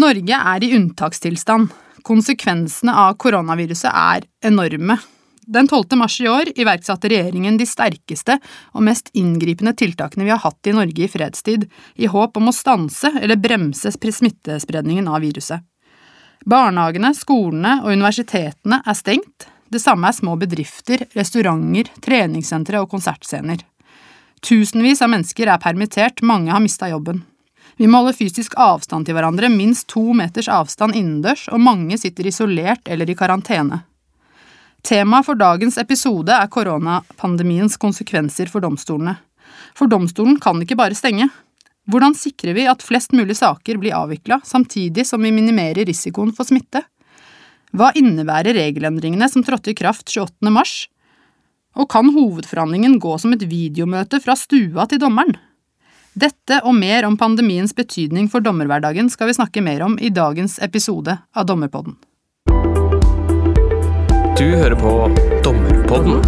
Norge er i unntakstilstand. Konsekvensene av koronaviruset er enorme. Den 12. mars i år iverksatte regjeringen de sterkeste og mest inngripende tiltakene vi har hatt i Norge i fredstid, i håp om å stanse eller bremse smittespredningen av viruset. Barnehagene, skolene og universitetene er stengt, det samme er små bedrifter, restauranter, treningssentre og konsertscener. Tusenvis av mennesker er permittert, mange har mista jobben. Vi må holde fysisk avstand til hverandre, minst to meters avstand innendørs, og mange sitter isolert eller i karantene. Temaet for dagens episode er koronapandemiens konsekvenser for domstolene. For domstolen kan ikke bare stenge. Hvordan sikrer vi at flest mulig saker blir avvikla, samtidig som vi minimerer risikoen for smitte? Hva innebærer regelendringene som trådte i kraft 28. mars? Og kan hovedforhandlingen gå som et videomøte fra stua til dommeren? Dette og mer om pandemiens betydning for dommerhverdagen skal vi snakke mer om i dagens episode av Dommerpodden. Du hører på Dommerpodden.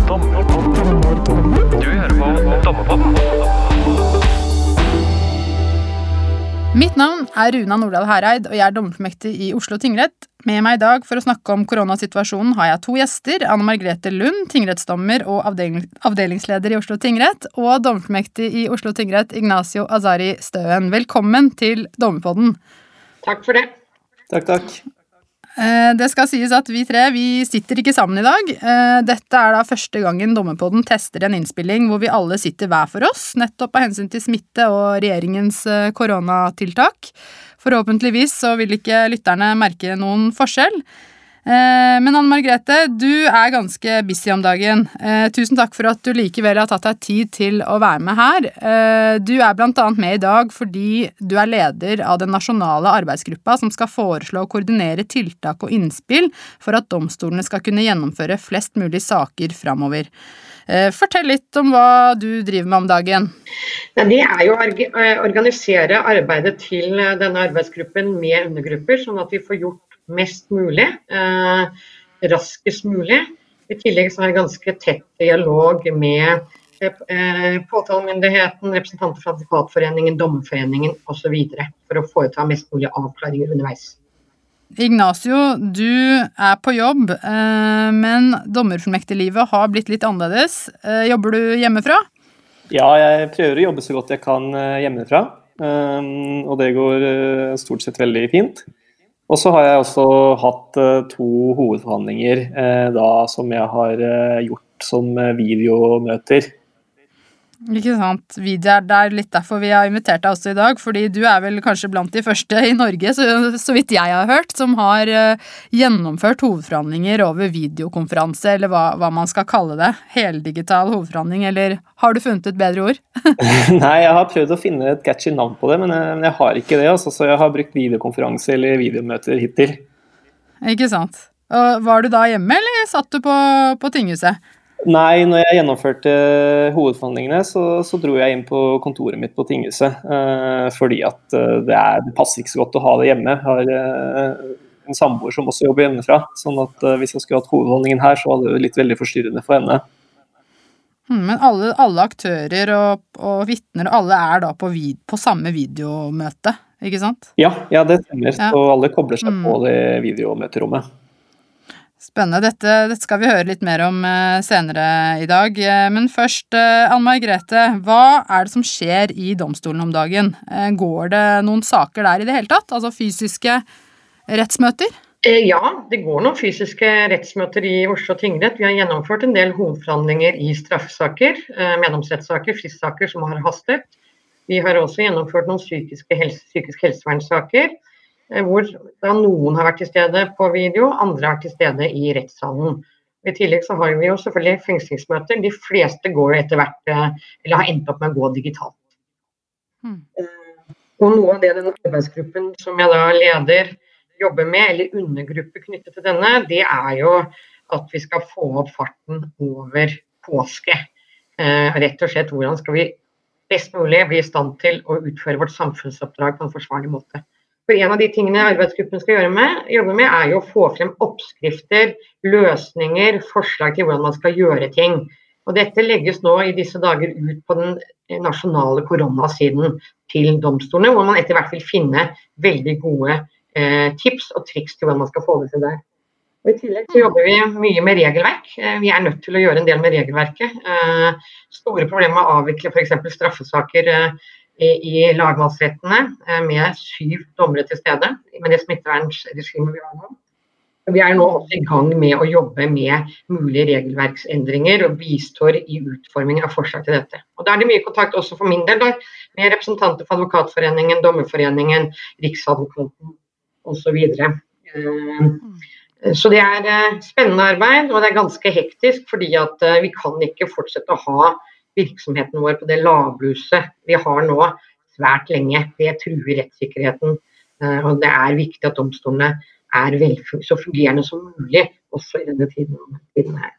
Du hører på Dommerpodden. Mitt navn er Runa Nordahl Hereid, og jeg er dommerformektig i Oslo tingrett. Med meg i dag for å snakke om koronasituasjonen har jeg to gjester. Anne Margrethe Lund, tingrettsdommer og avdeling, avdelingsleder i Oslo tingrett, og dommerformektig i Oslo tingrett, Ignacio Azari Støen. Velkommen til Dommerpodden. Takk for det. Takk, takk. Eh, det skal sies at vi tre vi sitter ikke sammen i dag. Eh, dette er da første gangen Dommerpodden tester en innspilling hvor vi alle sitter hver for oss, nettopp av hensyn til smitte og regjeringens eh, koronatiltak. Forhåpentligvis så vil ikke lytterne merke noen forskjell. Eh, men Anne Margrethe, du er ganske busy om dagen. Eh, tusen takk for at du likevel har tatt deg tid til å være med her. Eh, du er bl.a. med i dag fordi du er leder av den nasjonale arbeidsgruppa som skal foreslå å koordinere tiltak og innspill for at domstolene skal kunne gjennomføre flest mulig saker framover. Fortell litt om hva du driver med om dagen. Det er jo å organisere arbeidet til denne arbeidsgruppen med undergrupper, sånn at vi får gjort mest mulig, eh, raskest mulig. I tillegg så har jeg ganske tett dialog med eh, påtalemyndigheten, representanter fra Advokatforeningen, Dommerforeningen osv. for å foreta mest mulig avklaringer underveis. Ignacio, du er på jobb, eh, men dommerfullmektiglivet har blitt litt annerledes. Eh, jobber du hjemmefra? Ja, jeg prøver å jobbe så godt jeg kan hjemmefra. Og det går stort sett veldig fint. Og så har jeg også hatt uh, to hovedforhandlinger uh, da, som jeg har uh, gjort som videomøter. Ikke sant. Er, det er litt derfor vi har invitert deg også i dag. fordi du er vel kanskje blant de første i Norge, så, så vidt jeg har hørt, som har uh, gjennomført hovedforhandlinger over videokonferanse, eller hva, hva, man skal kalle det. Heldigital hovedforhandling, eller har du funnet et bedre ord? Nei, jeg har prøvd å finne et catchy navn på det, men jeg, jeg har ikke det. Altså, så jeg har brukt videokonferanse eller videomøter hittil. Ikke sant. Og Var du da hjemme, eller satt du på, på tinghuset? Nei, når jeg gjennomførte hovedforhandlingene, så, så, dro jeg inn på kontoret mitt på tinghuset. Uh, fordi at eh, det, er, det, passer ikke så godt å ha det hjemme. Jeg har uh, en samboer som også jobber hjemmefra. sånn at uh, hvis jeg skulle hatt hovedforhandlingen her, så hadde det blitt veldig forstyrrende for henne. Hmm, men alle, alle aktører og, og vitner, alle er da på, vid, på, samme videomøte, ikke sant? Ja, ja det stemmer. Ja. Og alle kobler seg mm. på det videomøterommet. Spennende. Dette, dette, skal vi høre litt mer om eh, senere i dag. Eh, men først, eh, Anne Margrethe, hva er det som skjer i domstolen om dagen? Går det noen saker der i det hele tatt? Altså fysiske rettsmøter? Ja, det går noen fysiske rettsmøter i Oslo tingrett. Vi har gjennomført en del hovedforhandlinger i straffesaker, meddomsrettssaker, fristsaker som har hastet. Vi har også gjennomført noen psykiske helse, psykisk helsevernsaker hvor da noen har vært til stede på video, andre har vært til stede i rettssalen. I tillegg så har vi jo selvfølgelig fengslingsmøter. De fleste går etter hvert, eh, eller har endt opp med å gå digitalt. Mm. Og noe av det den arbeidsgruppen som jeg da leder jobber med, eller undergruppe knyttet til denne, det er jo at vi skal få opp farten over påske. Eh, rett og slett hvordan skal vi best mulig bli i stand til å utføre vårt samfunnsoppdrag på en forsvarlig måte. For En av de tingene arbeidsgruppen skal med, jobbe med, er jo å få frem oppskrifter, løsninger, forslag til hvordan man skal gjøre ting. Og Dette legges nå i disse dager ut på den nasjonale koronasiden til domstolene, hvor man etter hvert vil finne veldig gode eh, tips og triks til hvordan man skal få det til der. Og I tillegg så jobber vi mye med regelverk. Eh, vi er nødt til å gjøre en del med regelverket. Eh, store problemer med å avvikle f.eks. straffesaker eh, i, lagmannsrettene med syv dommere til stede med det smittevernregimet vi har nå. Vi er nå også i gang med å jobbe med mulige regelverksendringer og bistår i utformingen av forslag til dette. Og Da er det mye kontakt også for min del da, med representanter for Advokatforeningen, Dommerforeningen, Riksadvokaten osv. Eh, så det er eh, spennende arbeid, og det er ganske hektisk fordi at eh, vi kan ikke fortsette å ha virksomheten vår på det lavbluset vi har nå svært lenge. Det truer rettssikkerheten. Og det er viktig at domstolene er så fungerende som mulig også i denne tiden, tiden, her.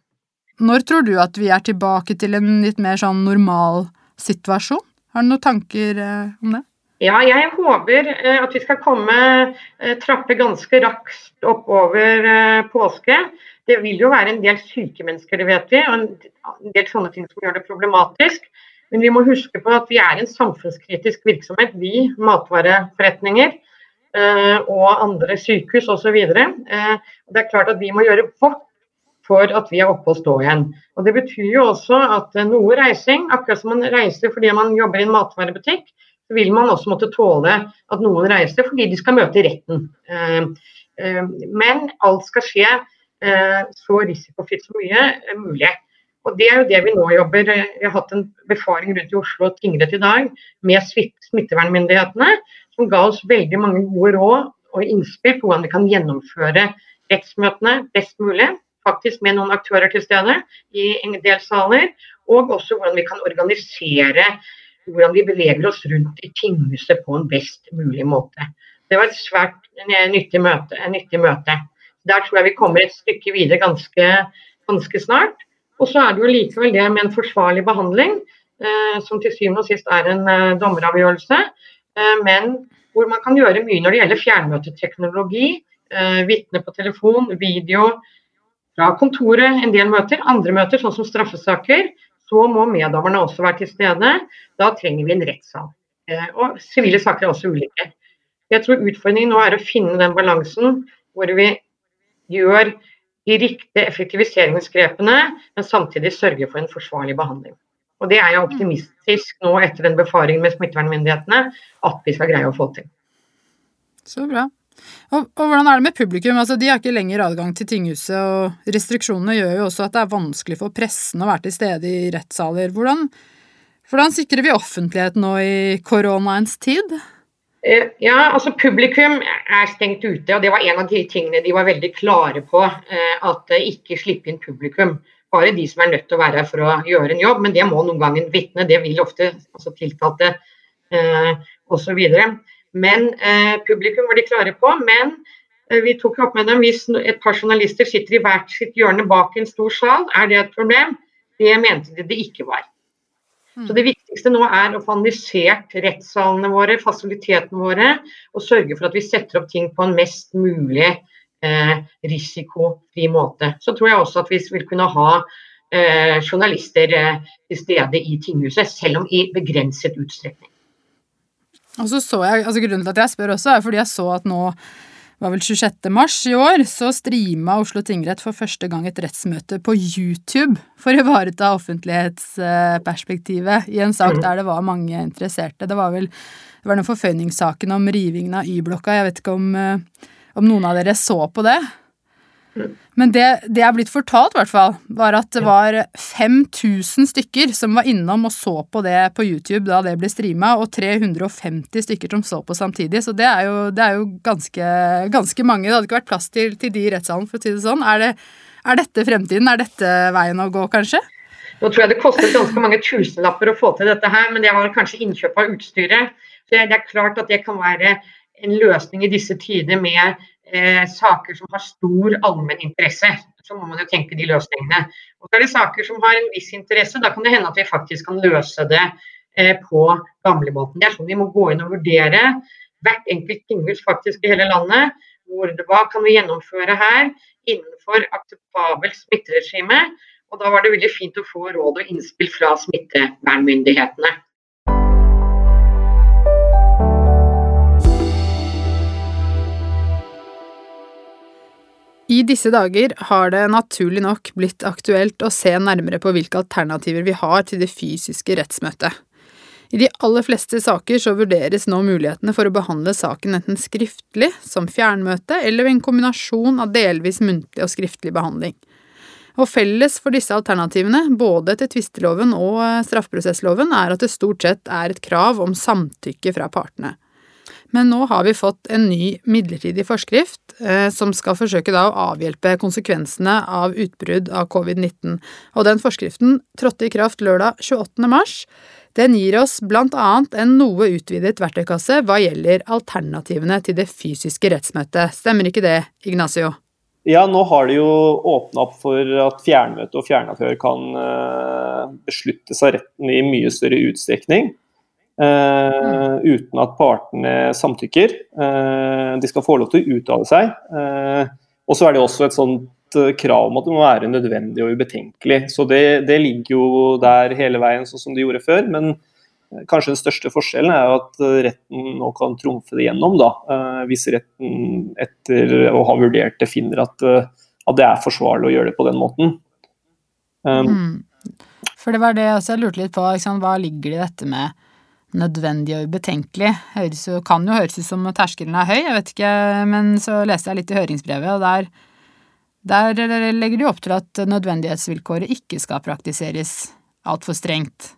Når tror du at vi er tilbake til en litt mer sånn normal situasjon? Har du noen tanker eh, om det? Ja, jeg håper eh, at vi skal komme eh, trappe ganske raskt oppover påske. Det vil jo være en del syke mennesker, det vet vi, og en del sånne ting som gjør det problematisk. Men vi må huske på at vi er en samfunnskritisk virksomhet, vi matvareforretninger. Eh, og andre sykehus osv. Eh, det er klart at vi må gjøre vårt for at vi er oppe og stå igjen. Og Det betyr jo også at eh, noe reising, akkurat som man reiser fordi man jobber i en matvarebutikk, så vil man også måtte tåle at noen reiser fordi de skal møte retten. Men alt skal skje så risikofritt som mye mulig. Og Det er jo det vi nå jobber. Vi har hatt en befaring rundt i Oslo tingrett i dag med smittevernmyndighetene som ga oss veldig mange gode råd og innspill på hvordan vi kan gjennomføre rettsmøtene best mulig. Faktisk med noen aktører til stede i en del saler. Og også hvordan vi kan organisere hvordan vi beveger oss rundt i tinghuset på en best mulig måte. Det var et svært nyttig møte. nyttig møte. Der tror jeg vi kommer et stykke videre ganske, ganske snart. Og så er det jo likevel det med en forsvarlig behandling, eh, som til syvende og sist er en eh, dommeravgjørelse. Eh, men hvor man kan gjøre mye når det gjelder fjernmøteteknologi. Eh, vitne på telefon, video fra kontoret, en del møter. Andre møter, sånn som straffesaker. Så må meddommerne også være til stede. Da trenger vi en rettssal. Eh, og sivile saker er også ulike. Jeg tror utfordringen nå er å finne den balansen hvor vi gjør de riktige effektiviseringsgrepene, men samtidig sørger for en forsvarlig behandling. Og Det er jeg optimistisk nå etter den befaringen med smittevernmyndighetene at vi skal greie å få til. Så bra. Og, og, hvordan er det med publikum? Altså, de har ikke lenger adgang til tinghuset, og restriksjonene gjør jo også at det er vanskelig for pressen å være til stede i rettssaler. Hvordan, hvordan sikrer vi offentlighet nå i koronaens tid? Eh, ja, altså Publikum er stengt ute, og det var en av de tingene de var veldig klare på. Eh, at ikke slippe inn publikum bare de som er nødt til å være her for å gjøre en jobb, men det må noen ganger vitne. Det vil ofte altså tiltalte eh, osv. Men eh, publikum var de klare på. Men eh, vi tok opp med dem hvis et par journalister sitter i hvert sitt hjørne bak en stor sal, er det et problem? Det mente de det ikke var. Så mm. Det viktigste nå er å få analysert rettssalene våre, fasilitetene våre, og sørge for at vi setter opp ting på en mest mulig eh, risikofri måte. Så tror jeg også at vi vil kunne ha eh, journalister eh, til stede i tinghuset, selv om i begrenset utstrekning. Og så så jeg, altså Grunnen til at jeg spør også, er fordi jeg så at nå var vel 26. mars i år, så streama Oslo tingrett for første gang et rettsmøte på YouTube for å ivareta offentlighetsperspektivet i en sak der det var mange interesserte. Det var vel det var den forføyningssaken om rivingen av Y-blokka. Jeg vet ikke om uh, om noen av dere så på det. Men det, det er blitt fortalt, i hvert fall, var at det var 5000 stykker som var innom og så på det på YouTube da det ble streama, og 350 stykker som så på samtidig. Så det er jo, det er jo ganske, ganske, mange. Det hadde ikke vært plass til, til de i rettssalen, for å si det sånn. Er, det, er dette fremtiden? Er dette veien å gå, kanskje? Nå tror jeg det kostet ganske mange tusenlapper å få til dette her, men det var kanskje innkjøp av utstyret. Så det er klart at det kan være en løsning i disse tider med eh, saker som har stor allmenn interesse. Så må man jo tenke de løsningene. Og så er det saker som har en viss interesse. Da kan det hende at vi faktisk kan løse det eh, på gamlemåten. Det er sånn vi må gå inn og vurdere hvert enkelt tinghus faktisk i hele landet. Hvor, hva kan vi gjennomføre her innenfor akseptabelt smitteregime? Og da var det veldig fint å få råd og innspill fra smittevernmyndighetene. I disse dager har det naturlig nok blitt aktuelt å se nærmere på hvilke alternativer vi har til det fysiske rettsmøtet. I de aller fleste saker så vurderes nå mulighetene for å behandle saken enten skriftlig, som fjernmøte, eller ved en kombinasjon av delvis muntlig og skriftlig behandling. Og felles for disse alternativene, både til tvisteloven og straffeprosessloven, er at det stort sett er et krav om samtykke fra partene. Men nå har vi fått en ny midlertidig forskrift eh, som skal forsøke da å avhjelpe konsekvensene av utbrudd av covid-19, og den forskriften trådte i kraft lørdag 28. mars. Den gir oss blant annet en noe utvidet verktøykasse hva gjelder alternativene til det fysiske rettsmøtet. Stemmer ikke det, Ignacio? Ja, nå har de jo åpna opp for at fjernmøte og fjernavhør kan uh, besluttes av retten i mye større utstrekning. Uh, uten at partene samtykker. Uh, de skal få lov til å uttale seg. Uh, og så er det også et sånt krav om at det må være nødvendig og ubetenkelig. Så det, det, ligger jo der hele veien, sånn som de gjorde før. Men kanskje den største forskjellen er jo at retten nå kan trumfe det gjennom, da. Hvis retten etter å ha vurdert det finner at, at det er forsvarlig å gjøre det på den måten. Um, mm. For det var det jeg lurte litt på. Hva ligger det i dette med nødvendig og ubetenkelig. Høres kan jo høres ut som terskelen er høy, jeg vet ikke, men så leste jeg litt i høringsbrevet, og der, der legger de opp til at nødvendighetsvilkåret ikke skal praktiseres altfor strengt.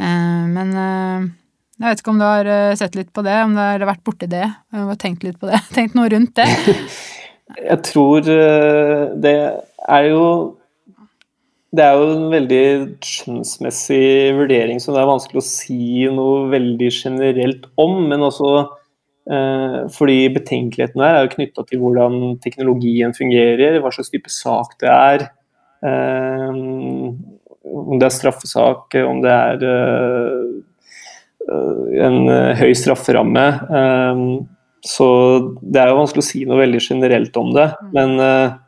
Eh, men eh, jeg vet ikke om du har eh, sett litt på det, om du har vært borti det, og tenkt litt på det, tenkt noe rundt det? Jeg tror det er jo det er jo en veldig skjønnsmessig vurdering som det er vanskelig å si noe veldig generelt om. Men også eh, fordi betenkeligheten her er jo knytta til hvordan teknologien fungerer, hva slags type sak det er. Eh, om det er straffesak, om det er eh, en høy strafferamme. Eh, så det er jo vanskelig å si noe veldig generelt om det. Men eh,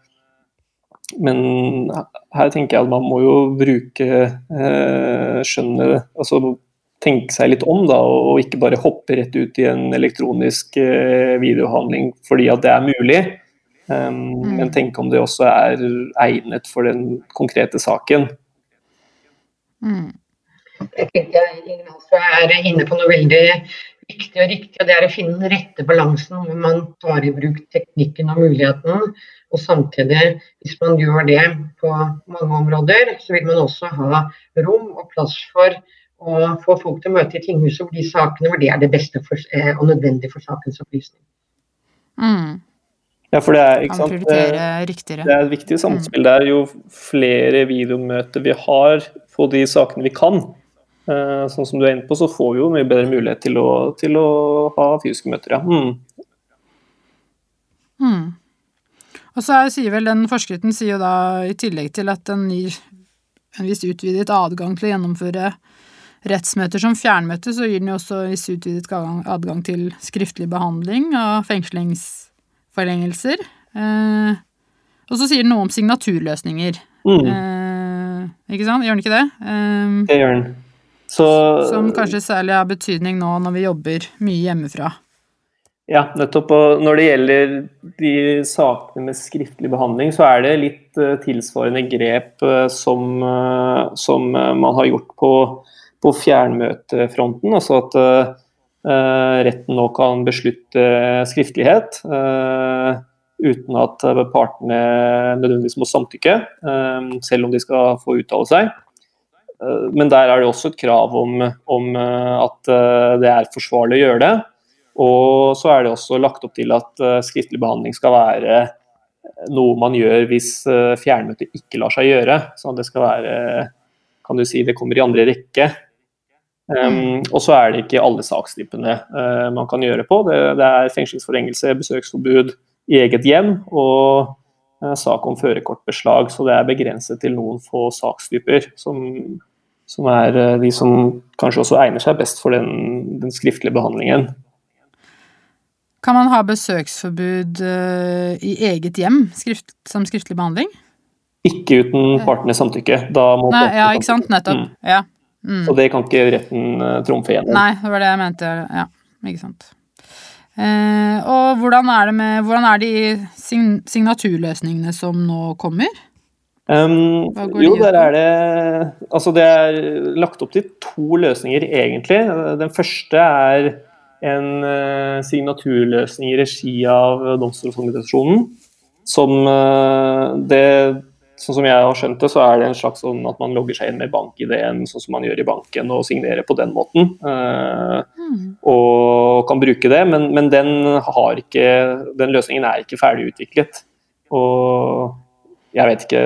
men her tenker jeg at man må jo bruke eh, skjønnet Altså tenke seg litt om, da, og ikke bare hoppe rett ut i en elektronisk eh, videohandling fordi at det er mulig. Um, mm. Men tenke om det også er egnet for den konkrete saken. Mm. Jeg tenker Ignacio er inne på noe veldig viktig og riktig, og det er å finne den rette balansen hvor man tar i bruk teknikken og muligheten, og samtidig, hvis man gjør det på mange områder, så vil man også ha rom og plass for å få folk til å møte i tinghuset hvor de sakene hvor det er det beste for, eh, og nødvendig for sakens opplysning. Mm. Ja, for det er, ikke sant? Det, det er et viktig samspill mm. er Jo flere videomøter vi har på de sakene vi kan, sånn som du er inne på, så får vi jo mye bedre mulighet til å, til å ha fysiske møter. Ja. Mm. Mm. Og så sier vel den forskriften sier jo da, i tillegg til at den gir en viss utvidet adgang til å gjennomføre rettsmøter som fjernmøte, så gir den jo også viss utvidet adgang til skriftlig behandling av fengslingsforlengelser. Eh, og så sier den noe om signaturløsninger. Mm. Eh, ikke sant? Gjør den ikke det? Eh, det gjør den. Så, som kanskje særlig har betydning nå når vi jobber mye hjemmefra. Ja, nettopp. Og når det gjelder de sakene med skriftlig behandling, så er det litt uh, tilsvarende grep uh, som, uh, som man har gjort på, på fjernmøtefronten. Altså at retten nå kan beslutte skriftlighet uten at partene nødvendigvis må samtykke, selv om de skal få uttale seg. Men der er det også et krav om, om at det er forsvarlig å gjøre det. Og så er det også lagt opp til at skriftlig behandling skal være noe man gjør hvis fjernmøte ikke lar seg gjøre. Så det skal være kan du si, det kommer i andre rekke. Um, og så er det ikke alle sakstypene uh, man kan gjøre på. Det, det er fengslingsforlengelse, besøksforbud i eget hjem og sak om førerkortbeslag. Så det er begrenset til noen få sakstyper, som, som er uh, de som kanskje også egner seg best for den, den skriftlige behandlingen. Kan man ha besøksforbud uh, i eget hjem skrift, som skriftlig behandling? Ikke uten partenes samtykke. Nei, ja, ikke sant. Nettopp. Mm. Ja. Mm. Og det kan ikke retten trumfe igjennom. Nei, det var det jeg mente. Ja, ikke sant. Eh, og hvordan er, det med, hvordan er de sign signaturløsningene som nå kommer? Um, jo, der er det Altså, det er lagt opp til to løsninger, egentlig. Den første er en uh, signaturløsning i regi av Domstoladministrasjonen. Som uh, det Sånn som jeg har skjønt det, så er det en slags sånn at man logger seg inn med bank-ID-en, sånn som man gjør i banken, og signerer på den måten. Hmm. og kan bruke det, men, men den, har ikke, den løsningen er ikke ferdig utviklet. Og jeg vet ikke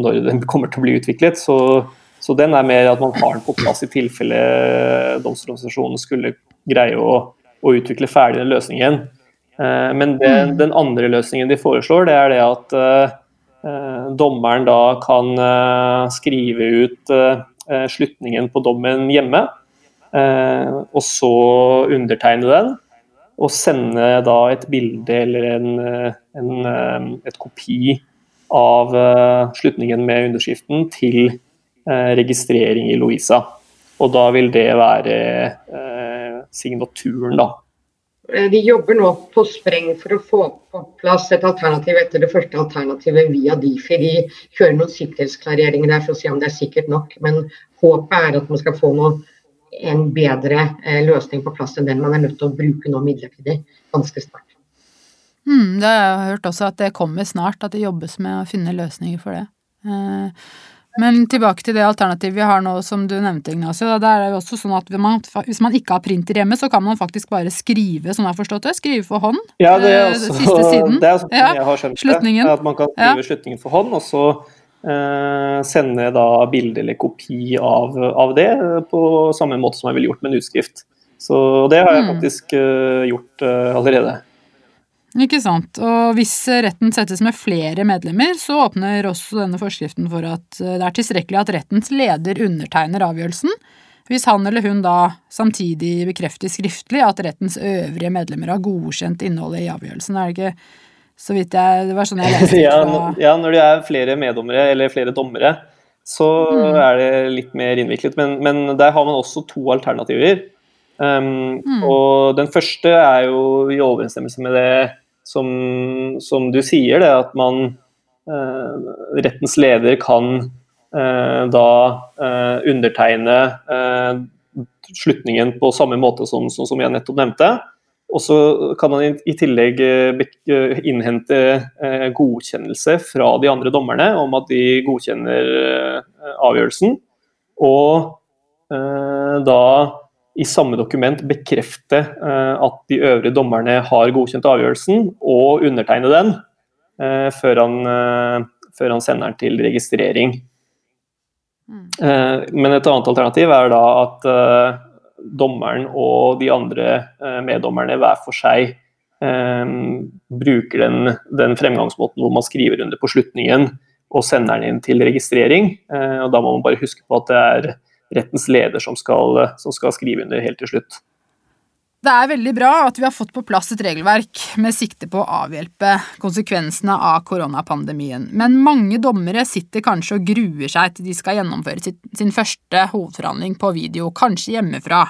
når den kommer til å bli utviklet, så, så den er mer at man har den på plass i tilfelle Domstoladministrasjonen skulle greie å, å utvikle ferdig den løsningen. Eh, men det, Mm. den andre løsningen de foreslår, det er det at eh, dommeren da kan eh, skrive ut eh, slutningen på dommen hjemme. Eh, og så undertegne den, og sende da et bilde eller en, eh, en, eh, et kopi av eh, slutningen med underskriften til eh, registrering i Louisa. Og da vil det være eh, signaturen, da. Eh, De jobber nå på spreng for å få på plass et alternativ etter det første alternativet via Difi. De kjører noen sikkerhetsklareringer der for å se om det er sikkert nok. Men håpet er at man skal få noe, en bedre eh, løsning på plass enn den man er nødt til å bruke nå midlertidig. Ganske snart. Mm, det har jeg hørt også, at det kommer snart, at det jobbes med å finne løsninger for det. Eh, men tilbake til det alternativet vi har nå, som du nevnte, Ignacio. da, er det også sånn at hvis man, ikke har printer hjemme, så kan man faktisk bare skrive, som jeg har forstått det, skrive for hånd. Ja, det er Eh, også, siste siden. det er sånn Ja, jeg har skjønt det. At man kan skrive slutningen for hånd, og så eh, sende da bilde eller kopi av, av det eh, på samme måte som jeg ville gjort med en utskrift. Så det har jeg Mm. faktisk eh, gjort eh, allerede. Ikke sant. Og hvis retten settes med flere medlemmer, så åpner også denne forskriften for at eh, det er tilstrekkelig at rettens leder undertegner avgjørelsen, hvis han eller hun da samtidig bekrefter skriftlig at rettens øvrige medlemmer har godkjent innholdet i avgjørelsen. Er det ikke så vidt jeg Det var sånn jeg leste ja, ja, når det er flere meddommere eller flere dommere, så Mm. er det litt mer innviklet. Men, men der har man også to alternativer. Um, Mm. Og den første er jo i overensstemmelse med det som, som du sier, det at man eh, Rettens leder kan eh, da eh, undertegne slutningen på samme måte som, som, jeg nettopp nevnte. Og så kan man i, tillegg innhente godkjennelse fra de andre dommerne om at de godkjenner avgjørelsen. Og da i samme dokument bekrefte eh, at de øvrige dommerne har godkjent avgjørelsen, og undertegne den eh, før, han, eh, før han sender den til registrering. Mm. Men et annet alternativ er da at dommeren og de andre meddommerne hver for seg bruker den, den fremgangsmåten hvor man skriver under på slutningen og sender den inn til registrering. Eh, og Da må man bare huske på at det er rettens leder som skal, som skal skrive under helt til slutt. Det er veldig bra at vi har fått på plass et regelverk med sikte på å avhjelpe konsekvensene av koronapandemien, men mange dommere sitter kanskje og gruer seg til de skal gjennomføre sin første hovedforhandling på video, kanskje hjemmefra.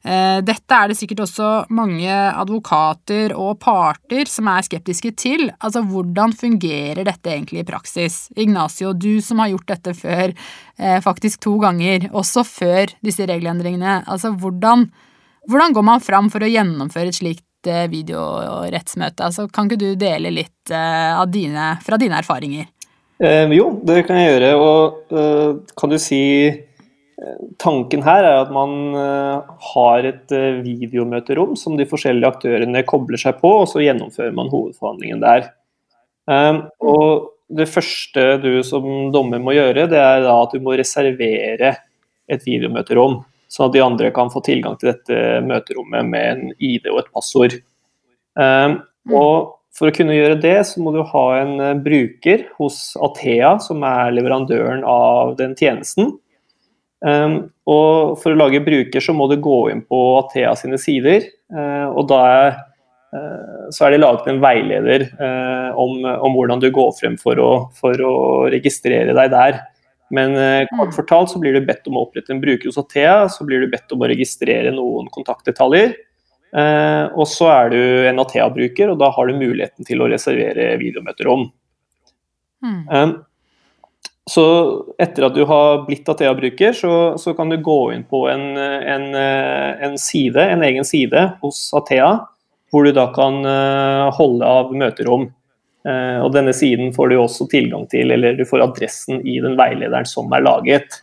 Eh, Dette er det sikkert også mange advokater og parter som er skeptiske til. Altså, hvordan fungerer dette egentlig i praksis? Ignacio, du som har gjort dette før, eh, faktisk to ganger, også før disse regelendringene. Altså, hvordan hvordan går man fram for å gjennomføre et slikt eh, videorettsmøte? Altså, kan ikke du dele litt dine, fra dine erfaringer? Eh, jo, det kan jeg gjøre. Og eh, kan du si Tanken her er at man eh, har et eh, videomøterom som de forskjellige aktørene kobler seg på, og så gjennomfører man hovedforhandlingen der. Eh, og det første du som dommer må gjøre, det er da at du må reservere et videomøterom, sånn at de andre kan få tilgang til dette møterommet med en ID og et passord. Eh, og for å kunne gjøre det, så må du ha en eh, bruker hos Athea, som er leverandøren av den tjenesten. Um, og for å lage bruker, så må du gå inn på Athea sine sider, eh, og da er, eh, så er det laget en veileder eh, om, om hvordan du går frem for å, for å registrere deg der. Men kort Mm. fortalt så blir du bedt om å opprette en bruker hos Athea, så blir du bedt om å registrere noen kontaktdetaljer. Og så er du en Athea-bruker, og da har du muligheten til å reservere videomøterom. Mm. Så etter at du har blitt Athea-bruker, så, så, kan du gå inn på en, en, en, side, en egen side hos Athea, hvor du da kan uh, holde av møterom. Uh, og denne siden får du også tilgang til, eller du får adressen i den veilederen som er laget.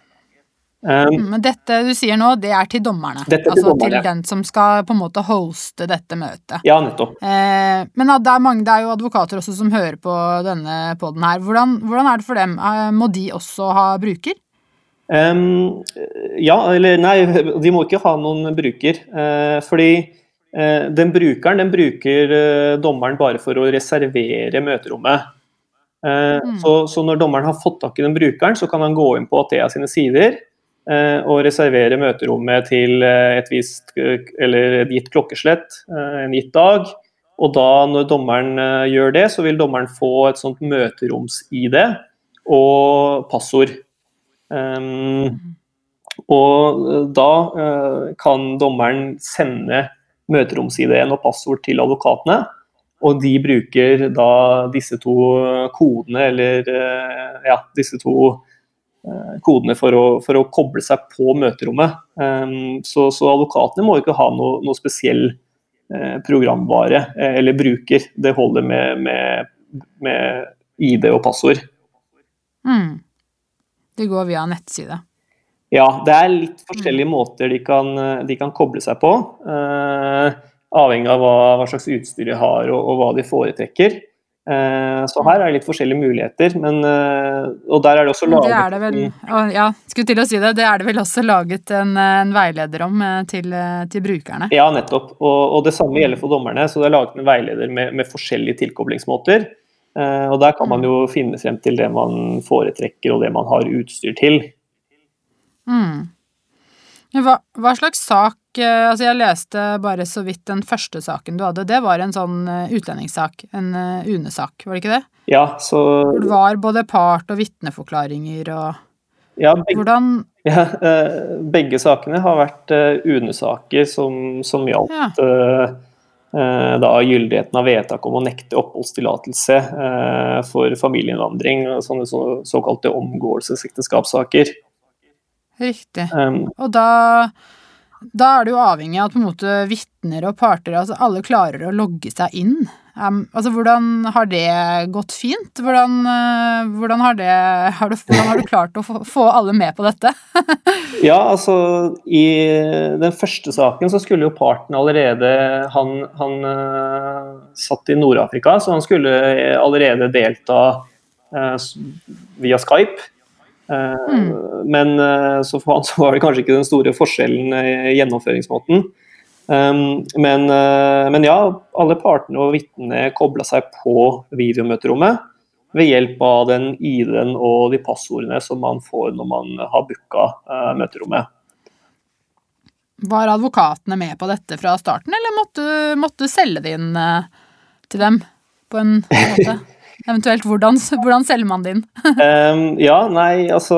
Um, Men dette du sier nå, det er til dommerne? Dette til altså dommerne. til den som skal på en måte hoste dette møtet? Ja, nettopp. Eh, men det er, mange, det er jo advokater også som hører på denne poden her. Hvordan, hvordan, er det for dem? Eh, må de også ha bruker? Um, ja, eller nei, de må ikke ha noen bruker. Uh, fordi den brukeren den bruker dommeren bare for å reservere møterommet. Mm. Så, så, når dommeren har fått tak i den brukeren, så kan han gå inn på Athea sine sider Eh, og reservere møterommet til eh, et visst eller et gitt klokkeslett eh, en gitt dag. Og da, når dommeren gjør det, så vil dommeren få et sånt møteroms-ID og passord. Um, og da uh, kan dommeren sende møteroms-ID-en og passord til advokatene. Og de bruker da disse to kodene, eller uh, ja, disse to Eh, kodene for å, for å, koble seg på møterommet. Um, så, så, advokatene må ikke ha noe, noe spesiell eh, programvare eh, eller bruker. Det holder med, med, med ID og passord. Mm. Det går via nettside? Ja, det er litt forskjellige mm. måter de kan, de kan, koble seg på. Uh, avhengig av hva, hva, slags utstyr de har og, og hva de foretrekker. Eh, så her er det litt forskjellige muligheter, men, eh, og der er det også laget det er det vel, Ja, skulle til å si det. Det er det vel også laget en, en veileder om eh, til, til, brukerne? Ja, nettopp. Og, og, det samme gjelder for dommerne. Så det er laget en veileder med, med forskjellige tilkoblingsmåter. Og der kan man jo mm. finne frem til det man foretrekker og det man har utstyr til. Mm. Hva, hva, slags sak eh, Altså, jeg leste bare så vidt den første saken du hadde. Det var en sånn eh, utlendingssak. En uh, UNE-sak, var det ikke det? Ja, så Hvor det var både part- og vitneforklaringer og ja, begge, Hvordan ja, begge sakene har vært UNE-saker som, som gjaldt ja. da gyldigheten av vedtak om å nekte oppholdstillatelse for familieinnvandring, sånne så, såkalte omgåelsesekteskapssaker. Riktig. Um, og da, da, er det jo avhengig av at på vitner og parter, altså alle klarer å logge seg inn. Um, altså hvordan har det gått fint? Hvordan, uh, hvordan, har, det, har, du, hvordan har, du, klart å få, få alle med på dette? ja, altså i den første saken så skulle jo parten allerede Han, han uh, satt i Nord-Afrika, så han skulle allerede delta uh, via Skype. Mm. Men eh, så for han så var det kanskje ikke den store forskjellen i gjennomføringsmåten. Um, men, eh, men, ja, alle partene og vitnene kobla seg på videomøterommet ved hjelp av den ID-en og de passordene som man får når man har booka møterommet. Var advokatene med på dette fra starten, eller måtte, måtte du selge det inn til dem på en måte? Eventuelt hvordan, hvordan selger man din? um, ja, nei, altså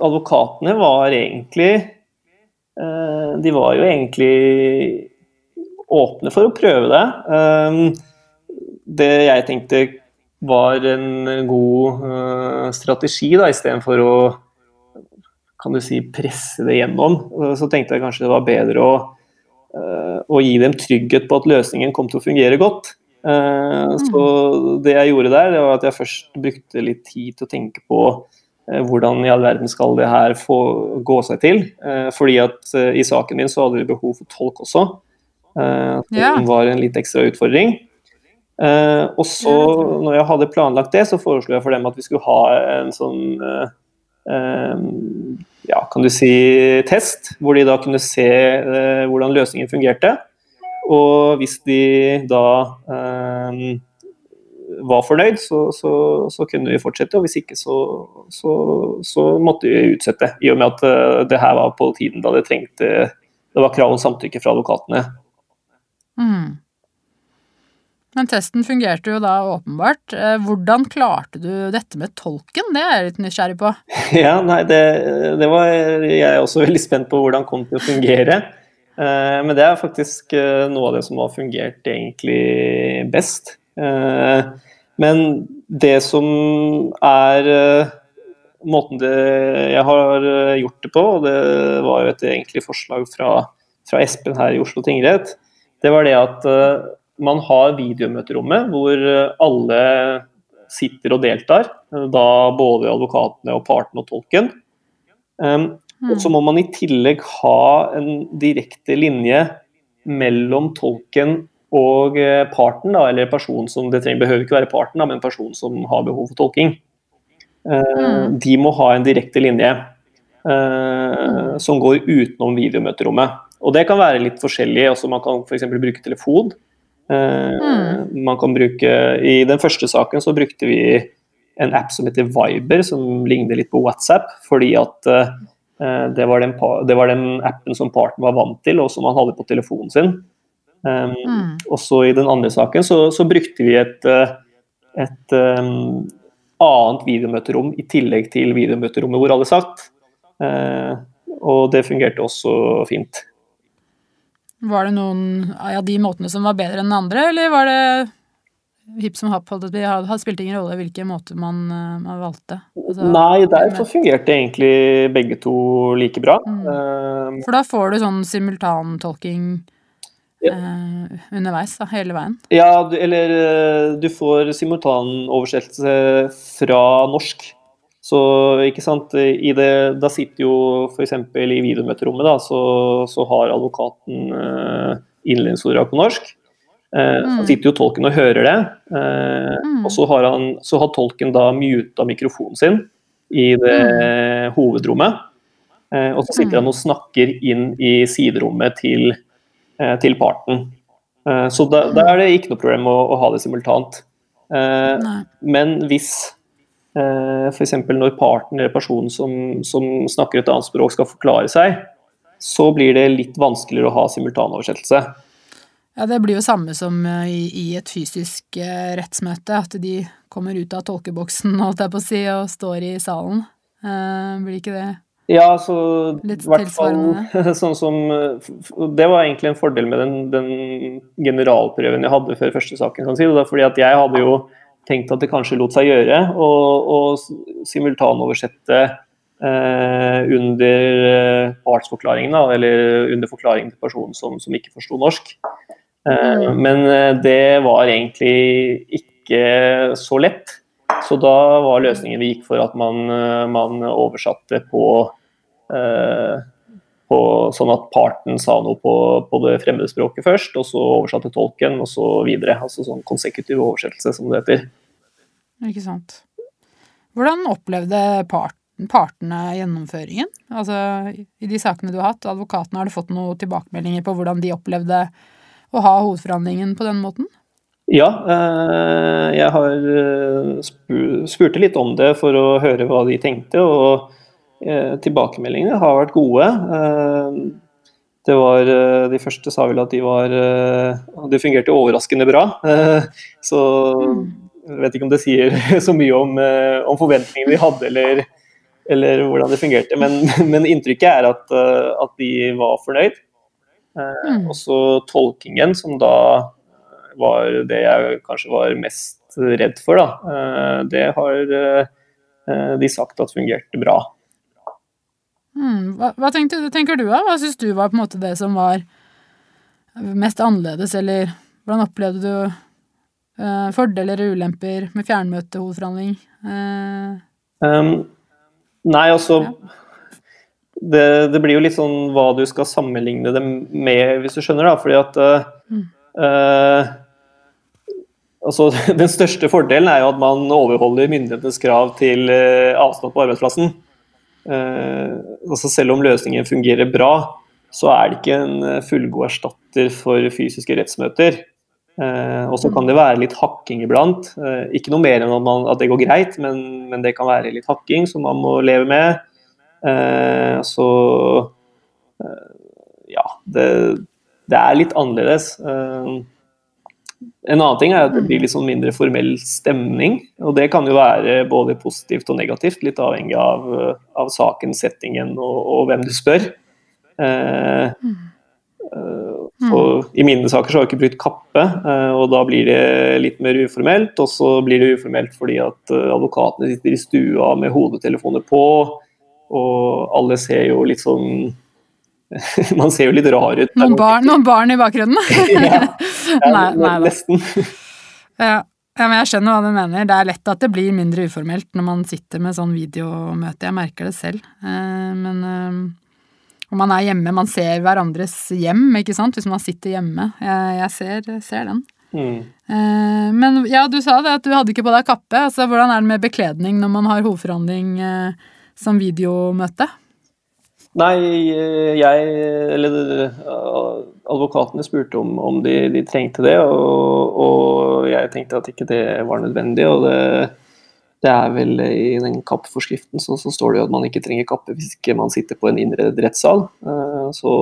Advokatene var egentlig uh, De var jo egentlig åpne for å prøve det. Um, det jeg tenkte var en god uh, strategi, da, istedenfor å kan du si, presse det gjennom, så tenkte jeg kanskje det var bedre å, uh, å gi dem trygghet på at løsningen kom til å fungere godt. Eh, mm. Så det jeg gjorde der, det var at jeg først brukte litt tid til å tenke på eh, hvordan i all verden skal det her få gå seg til. Eh, fordi at i saken min så hadde vi behov for tolk også. Det var en litt ekstra utfordring. og så, når jeg hadde planlagt det, så foreslo jeg for dem at vi skulle ha en sånn ja, kan du si test, hvor de da kunne se hvordan løsningen fungerte. Og hvis de da eh, var fornøyd, så, så, så, kunne vi fortsette. Og hvis ikke, så, så, måtte vi utsette. I og med at uh, det her var på tiden da det trengte Det var krav om samtykke fra advokatene. Mm. Men testen fungerte jo da åpenbart. Eh, hvordan klarte du dette med tolken? Det er jeg litt nysgjerrig på. Ja, nei, det, det var jeg også veldig spent på hvordan det kom til å fungere. Eh, men det er faktisk eh, noe av det som har fungert egentlig best. Eh, men det som er måten det, jeg har gjort det på, og det var jo et egentlig forslag fra, fra Espen her i Oslo tingrett, det var det at man har videomøterommet hvor alle sitter og deltar. Da både advokatene og parten og tolken. Og så må man i tillegg ha en direkte linje mellom tolken og eh, parten, da, eller personen som Det trenger, behøver ikke være parten, da, men personen som har behov for tolking. Eh, Mm. De må ha en direkte linje eh, som går utenom videomøterommet. Og det kan være litt forskjellig. altså Man kan f.eks. bruke telefon. Eh, Man kan bruke I den første saken så brukte vi en app som heter Viber, som ligner litt på WhatsApp, fordi at eh, det, var den, det var den appen som parten var vant til, og som han hadde på telefonen sin. Um, Mm. og så i den andre saken så, så brukte vi et, eh, et um, annet videomøterom i tillegg til videomøterommet hvor alle satt. Uh, og det fungerte også fint. Var det noen av de måtene som var bedre enn andre, eller var det hipp som happ? det Har spilt ingen rolle hvilken måte man, eh, man valgte? Altså, Nei, der så fungerte egentlig begge to like bra. Mm. Eh, For da får du sånn simultantolking Ja. eh, underveis, da, hele veien. Ja, du, eller eh, du får simultanoversettelse fra norsk. Så ikke sant, i det, da sitter jo f.eks. i videomøterommet, da, så, så har advokaten eh, innledningsordet på norsk. Eh, Mm. Så sitter jo tolken og hører det. Eh, Mm. Og så har, han, så har tolken da muta mikrofonen sin i det hovedrommet. Eh, og så sitter Mm. han og snakker inn i siderommet til, til parten. Eh, så da, da er det ikke noe problem å, å ha det simultant. Eh, men hvis eh, f.eks. når parten eller personen som, som snakker et annet språk skal forklare seg, så blir det litt vanskeligere å ha simultanoversettelse. Ja, det blir jo samme som eh, i, i et fysisk eh, rettsmøte, at de kommer ut av tolkeboksen, holdt jeg på å si, og står i salen. Eh, blir ikke det Ja, så Litt tilsvarende? hvert fall sånn som Det var egentlig en fordel med den, den generalprøven jeg hadde før første saken, Sånn si. fordi at jeg hadde jo tenkt at det kanskje lot seg gjøre å å simultanoversette eh, under partsforklaringen, da, eller under forklaringen til personen som, som ikke forsto norsk. Eh, men eh, det var egentlig ikke så lett. Så da var løsningen vi gikk for at man, eh, man oversatte på, på Sånn at parten sa noe på, på det fremmede språket først, og så oversatte tolken, og så videre. Altså sånn konsekutiv oversettelse, som det heter. Ikke sant. Hvordan opplevde part, partene gjennomføringen? Altså, i de sakene du har hatt, advokatene, har du fått noen tilbakemeldinger på hvordan de opplevde å ha hovedforhandlingen på den måten? Ja, eh, jeg har eh, spurte litt om det for å høre hva de tenkte, og eh, tilbakemeldingene har vært gode. Det var, De første sa vel at de var Det fungerte overraskende bra. Så jeg vet ikke om det sier så mye om, om forventningene de hadde, eller, eller hvordan det fungerte. Men, men inntrykket er at, at de var fornøyd. Eh, Mm. Og så tolkingen, som da var det jeg kanskje var mest redd for, da. Eh, Det har eh, de sagt at fungerte bra. Mm. Hva, hva tenkte, tenker du da? Hva syns du var på en måte det som var mest annerledes, eller hvordan opplevde du eh, fordeler og ulemper med fjernmøtehovedforhandling? Eh, Um, nei, altså Ja. Det, det blir jo litt sånn hva du skal sammenligne det med, hvis du skjønner. da, fordi at eh, Mm. eh, altså Den største fordelen er jo at man overholder myndighetenes krav til eh, avstand på arbeidsplassen. Eh, altså Selv om løsningen fungerer bra, så er det ikke en eh, fullgod erstatter for fysiske rettsmøter. Eh, og så kan det være litt hakking iblant. Eh, ikke noe mer enn at, man, at det går greit, men, men det kan være litt hakking som man må leve med. Eh, så eh, ja, det, det er litt annerledes. Eh, en annen ting er at det blir litt sånn mindre formell stemning. Og det kan jo være både positivt og negativt, litt avhengig av, av saken, settingen og, og hvem du spør. Eh, Så I mine saker så har jeg ikke brukt kappe, og da blir det litt mer uformelt. Og så blir det uformelt fordi at advokatene sitter i stua med hodetelefoner på, og alle ser jo litt sånn Man ser jo litt rar ut. Noen barn, noen barn i bakgrunnen? ja, ja nei, nei nesten. Ja. ja, men jeg skjønner hva du mener. Det er lett at det blir mindre uformelt når man sitter med sånn videomøte. Jeg merker det selv. Eh, men eh, om man er hjemme, man ser hverandres hjem, ikke sant, hvis man sitter hjemme. Jeg, jeg ser, ser, den. Mm. Eh, men ja, du sa det at du hadde ikke på deg kappe. Altså, hvordan er det med bekledning når man har hovedforhandling som videomøte? Nei, jeg Eller advokatene spurte om, om de, de, trengte det, og, og, jeg tenkte at ikke det var nødvendig. og det, det er vel I den kappforskriften så, så, står det jo at man ikke trenger kappe hvis ikke man sitter på en innredet rettssal. Eh, så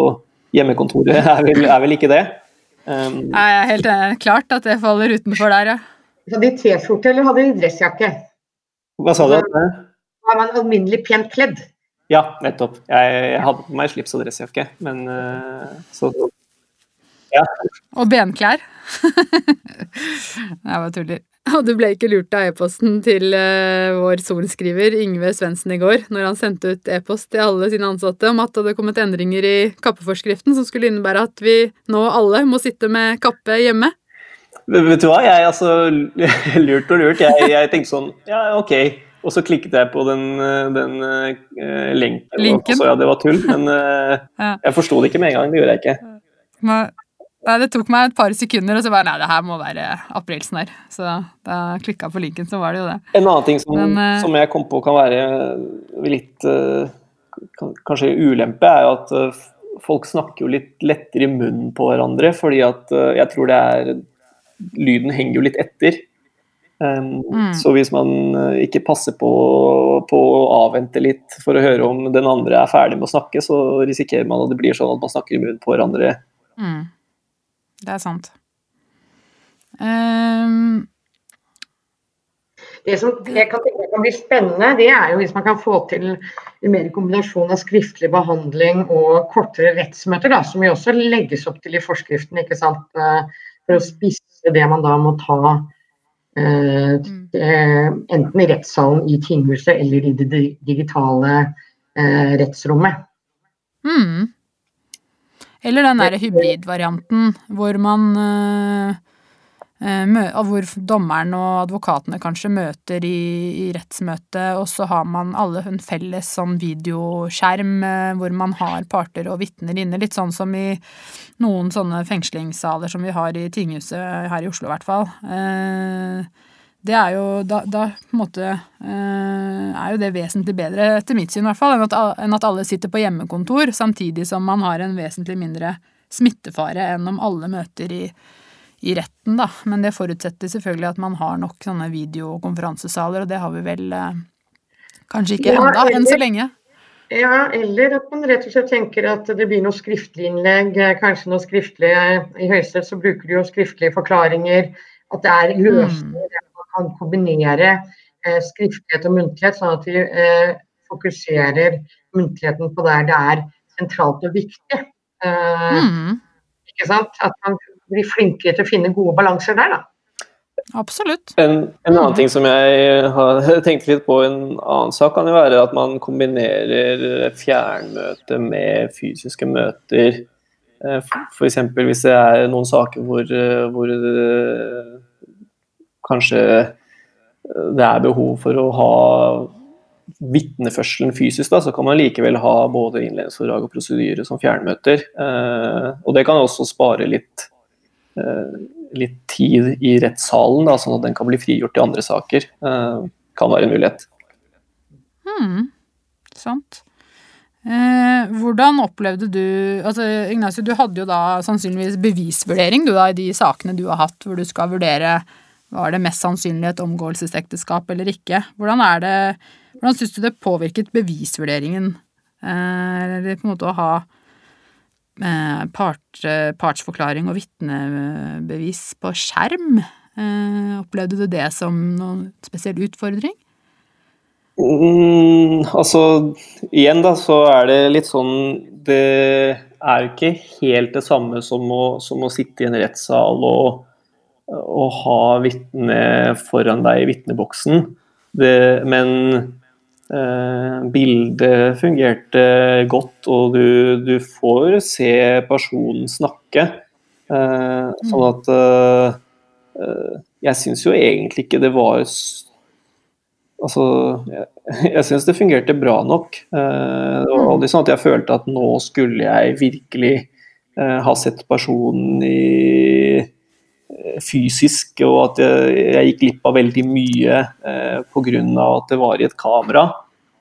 hjemmekontoret er vel, er vel ikke det. Um, jeg er helt klart at det faller utenfor der, ja. Hadde de T-skjorte eller hadde de dressjakke? Hva sa du? Var man alminnelig pent kledd? Ja, nettopp. Jeg, jeg hadde på meg slips og dressjakke, men uh, så ja. Og benklær. jeg bare tuller. Og du ble ikke lurt av e-posten til uh, vår sorenskriver Yngve Svendsen i går, når han sendte ut e-post til alle sine ansatte om at det hadde kommet endringer i kappeforskriften som skulle innebære at vi nå alle må sitte med kappe hjemme? Vet du hva, jeg altså Lurt og lurt. Jeg, jeg tenkte sånn Ja, ok. Og så klikket jeg på den, den uh, lenken, Linken. og så ja, det var tull. Men uh, ja. jeg forsto det ikke med en gang. Det gjorde jeg ikke. Nei, det tok meg et par sekunder, og så bare Nei, det her må være aprilsen her. Så da klikka på linken, så var det jo det. En annen ting som, men, uh, som jeg kom på kan være litt kanskje ulempe, er jo at folk snakker jo litt lettere i munnen på hverandre, fordi at jeg tror det er Lyden henger jo litt etter. Um, mm. Så hvis man uh, ikke passer på, på, å avvente litt for å høre om den andre er ferdig med å snakke, så risikerer man at det blir sånn at man snakker i munnen på hverandre. Mm. Det er sant. Um... Det som jeg kan tenke kan bli spennende, det er jo hvis man kan få til mer kombinasjon av skriftlig behandling og kortere rettsmøter, da, som jo også legges opp til i forskriften, ikke sant, uh, for å spisse det man da må ta Eh, mm. eh, enten i rettssalen i tinghuset eller i det digitale eh, rettsrommet. Mm. Eller den derre hybridvarianten hvor man hvor dommeren og advokatene kanskje møter i, i rettsmøtet, og så har man alle en felles sånn videoskjerm hvor man har parter og vitner inne. Litt sånn som i noen sånne fengslingssaler som vi har i tinghuset her i Oslo, i hvert fall. Det er jo da, da på en måte er jo det vesentlig bedre, etter mitt syn i hvert fall, enn at alle sitter på hjemmekontor, samtidig som man har en vesentlig mindre smittefare enn om alle møter i i retten, da. Men det forutsetter selvfølgelig at man har nok sånne videokonferansesaler, og det har vi vel eh, kanskje ikke ja, enda, enn så lenge. Ja, eller at man rett og slett tenker at det blir noe skriftlig innlegg, eh, kanskje noe skriftlig I Høyesterett så bruker de jo skriftlige forklaringer. At det er løsninger mm. man kan kombinere eh, skriftlighet og muntlighet, sånn at vi eh, fokuserer muntligheten på der det er sentralt og viktig. Eh, mm. Ikke sant? At man bli flinkere til å finne gode balanser der, da. Absolutt. En, en, annen ting som jeg har tenkt litt på, en annen sak kan jo være at man kombinerer fjernmøte med fysiske møter. Eh, F.eks. hvis det er noen saker hvor, eh, hvor det, kanskje det er behov for å ha vitneførselen fysisk, da, så kan man likevel ha både innledningsforedrag og prosedyre som fjernmøter. Eh, og det kan også spare litt Eh, litt tid i rettssalen, da, sånn at den kan bli frigjort i andre saker. Eh, kan være en mulighet. Hmm, sant. Eh, hvordan opplevde du altså Ignacio, du hadde jo da sannsynligvis bevisvurdering du da i de sakene du har hatt, hvor du skal vurdere var det mest sannsynlig et omgåelsesekteskap eller ikke. Hvordan er det, hvordan syns du det påvirket bevisvurderingen, eh, eller på en måte å ha part, partsforklaring og vitnebevis på skjerm. Eh, opplevde du det som noen spesiell utfordring? Mm, altså, igjen da, så er det litt sånn Det er jo ikke helt det samme som å, som å sitte i en rettssal og, og ha vitne foran deg i vitneboksen. Men eh, bildet fungerte godt, og du, du, får se personen snakke. Eh, sånn at eh, eh Jeg syns jo egentlig ikke det var Altså, jeg, jeg syns det fungerte bra nok. Eh, det var aldri sånn at jeg følte at nå skulle jeg virkelig eh, ha sett personen i eh, fysisk, og at jeg, jeg gikk glipp av veldig mye eh, pga. at det var i et kamera.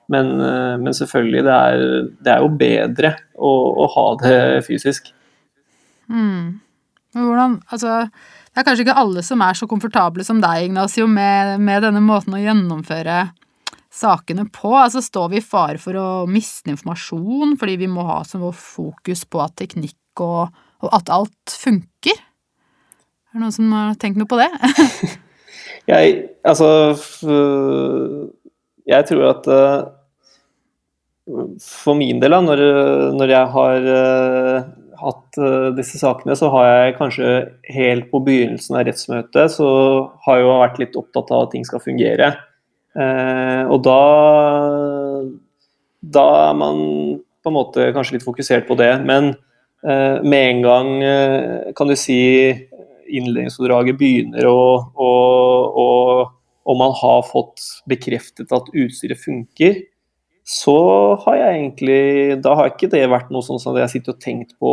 Men, eh, men selvfølgelig, det er, det er, jo bedre å, å ha det fysisk. Mm. Hvordan, altså det er kanskje ikke alle som er så komfortable som deg, Ignacio, med, med denne måten å gjennomføre sakene på. Altså, står vi i fare for å miste informasjon fordi vi må ha som vår fokus på at teknikk og, og at alt funker? Er det noen som har tenkt noe på det? jeg Altså Jeg tror at uh, for min del, da, når, når jeg har uh, hatt uh, disse sakene, så har jeg kanskje helt på begynnelsen av rettsmøtet så har jeg jo vært litt opptatt av at ting skal fungere. Og da da er man på en måte kanskje litt fokusert på det. Men med en gang kan du si innledningsforedraget begynner og, og, og, og man har fått bekreftet at utstyret funker, så har jeg egentlig Da har ikke det vært noe sånn som jeg sitter og tenkt på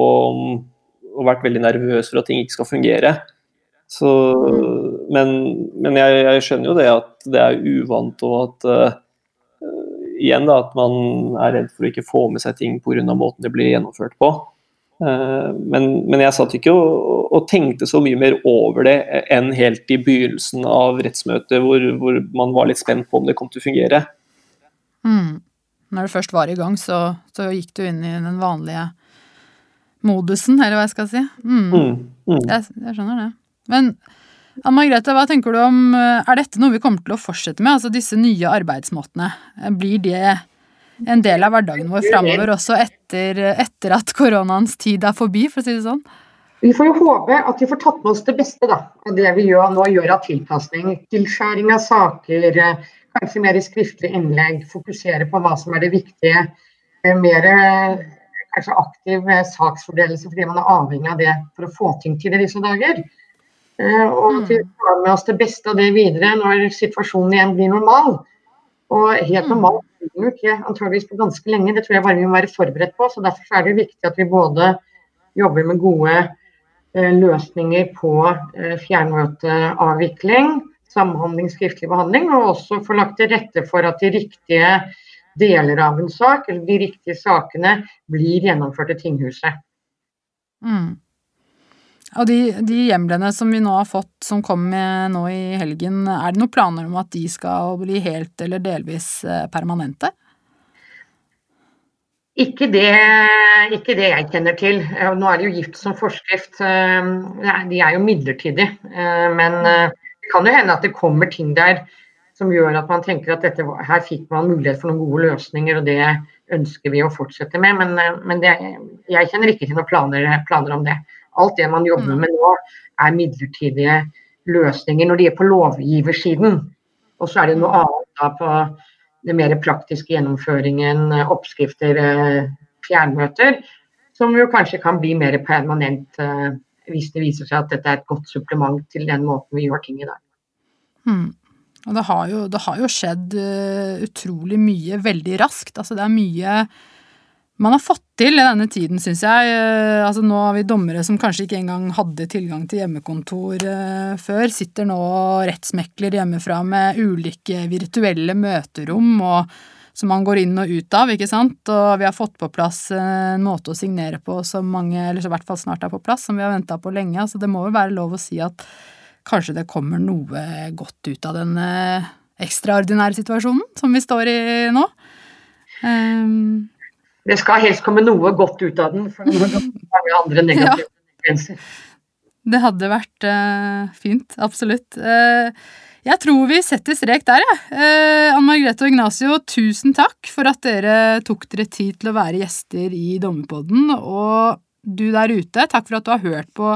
og vært veldig nervøs for at ting ikke skal fungere. Så, men, men jeg, jeg, skjønner jo det at det er uvant, og at uh, igjen da, at man er redd for å ikke få med seg ting pga. måten det blir gjennomført på. Uh, men, men, jeg satt ikke og, og, tenkte så mye mer over det enn helt i begynnelsen av rettsmøtet, hvor, hvor man var litt spent på om det kom til å fungere. Mm når det først var i gang, så, så, gikk du inn i den vanlige modusen, eller hva jeg skal si. Mm. Mm, mm. Jeg, jeg, skjønner det. Men Anne Margrethe, hva tenker du om Er dette noe vi kommer til å fortsette med? Altså disse nye arbeidsmåtene. Blir det en del av hverdagen vår framover også etter, etter, at koronaens tid er forbi, for å si det sånn? Vi får jo håpe at vi får tatt med oss det beste da, av det vi gjør, nå gjør av tilpasning. Tilskjæring av saker, kanskje mer i skriftlige innlegg, fokusere på hva som er det viktige. Eh, mer eh, kanskje aktiv eh, saksfordelelse fordi man er avhengig av det for å få ting til i disse dager. Og vi mm. tar med oss det beste av det videre når situasjonen igjen blir normal. Og helt mm. Jo ikke antageligvis på ganske lenge, det tror jeg bare vi må være forberedt på. så Derfor er det viktig at vi både jobber med gode løsninger på fjernmøteavvikling, samhandling, skriftlig behandling, og også få lagt til rette for at de riktige deler av en sak, eller de riktige sakene, blir gjennomført i tinghuset. Mm. Og de, de, hjemlene som vi nå har fått, som kom med nå i helgen, er det noen planer om at de skal bli helt eller delvis eh, permanente? Ikke det, ikke det jeg kjenner til. Nå er det jo gift som forskrift. Eh, de er jo midlertidige. Men det kan jo hende at det kommer ting der som gjør at man tenker at dette, her fikk man mulighet for noen gode løsninger, og det ønsker vi å fortsette med. Men, eh, men det, jeg kjenner ikke til noen planer, planer, om det. Alt det man jobber mm. med nå, er midlertidige løsninger når de er på lovgiversiden. Og så er det noe annet da på den mer praktiske gjennomføringen, oppskrifter, eh, fjernmøter, som jo kanskje kan bli mer permanent eh, hvis det viser seg at dette er et godt supplement til den måten vi gjør ting i dag. Hmm. Og det har, jo, det har jo skjedd uh, utrolig mye veldig raskt. Altså det er mye man har fått til i denne tiden, syns jeg. Uh, altså nå har vi dommere som kanskje ikke engang hadde tilgang til hjemmekontor uh, før. Sitter nå og rettsmekler hjemmefra med ulike virtuelle møterom og som man går inn og ut av, ikke sant. Og vi har fått på plass en måte å signere på som mange, eller i hvert fall snart er på plass, som vi har venta på lenge. Altså det må jo være lov å si at kanskje det kommer noe godt ut av den ekstraordinære situasjonen som vi står i nå. Um, det skal helst komme noe godt ut av den, for mange andre negative konsekvenser. Ja, det hadde vært uh, fint, absolutt. Uh, Jeg tror vi setter strek der, jeg. Eh, Anne Margrethe og Ignacio, tusen takk for at dere tok dere tid til å være gjester i Dommerpodden. Og du der ute, takk for at du har hørt på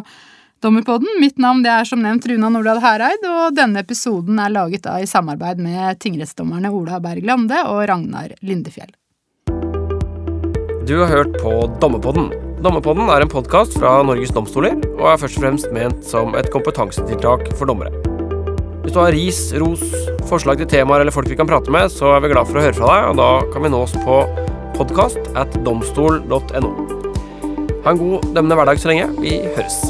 Dommerpodden. Mitt navn det er som nevnt Runa Nordahl Hereid, og denne episoden er laget da i samarbeid med tingrettsdommerne Ola Berg Lande og Ragnar Lindefjell. Du har hørt på Dommepodden. Dommepodden er en podkast fra Norges domstoler og er først og fremst ment som et kompetansetiltak for dommere. Hvis du har ris, ros, forslag til temaer eller folk vi kan prate med, så er vi glad for å høre fra deg, og da kan vi nås på podkast at domstol.no. Ha en god dømmende hverdag så lenge. Vi høres.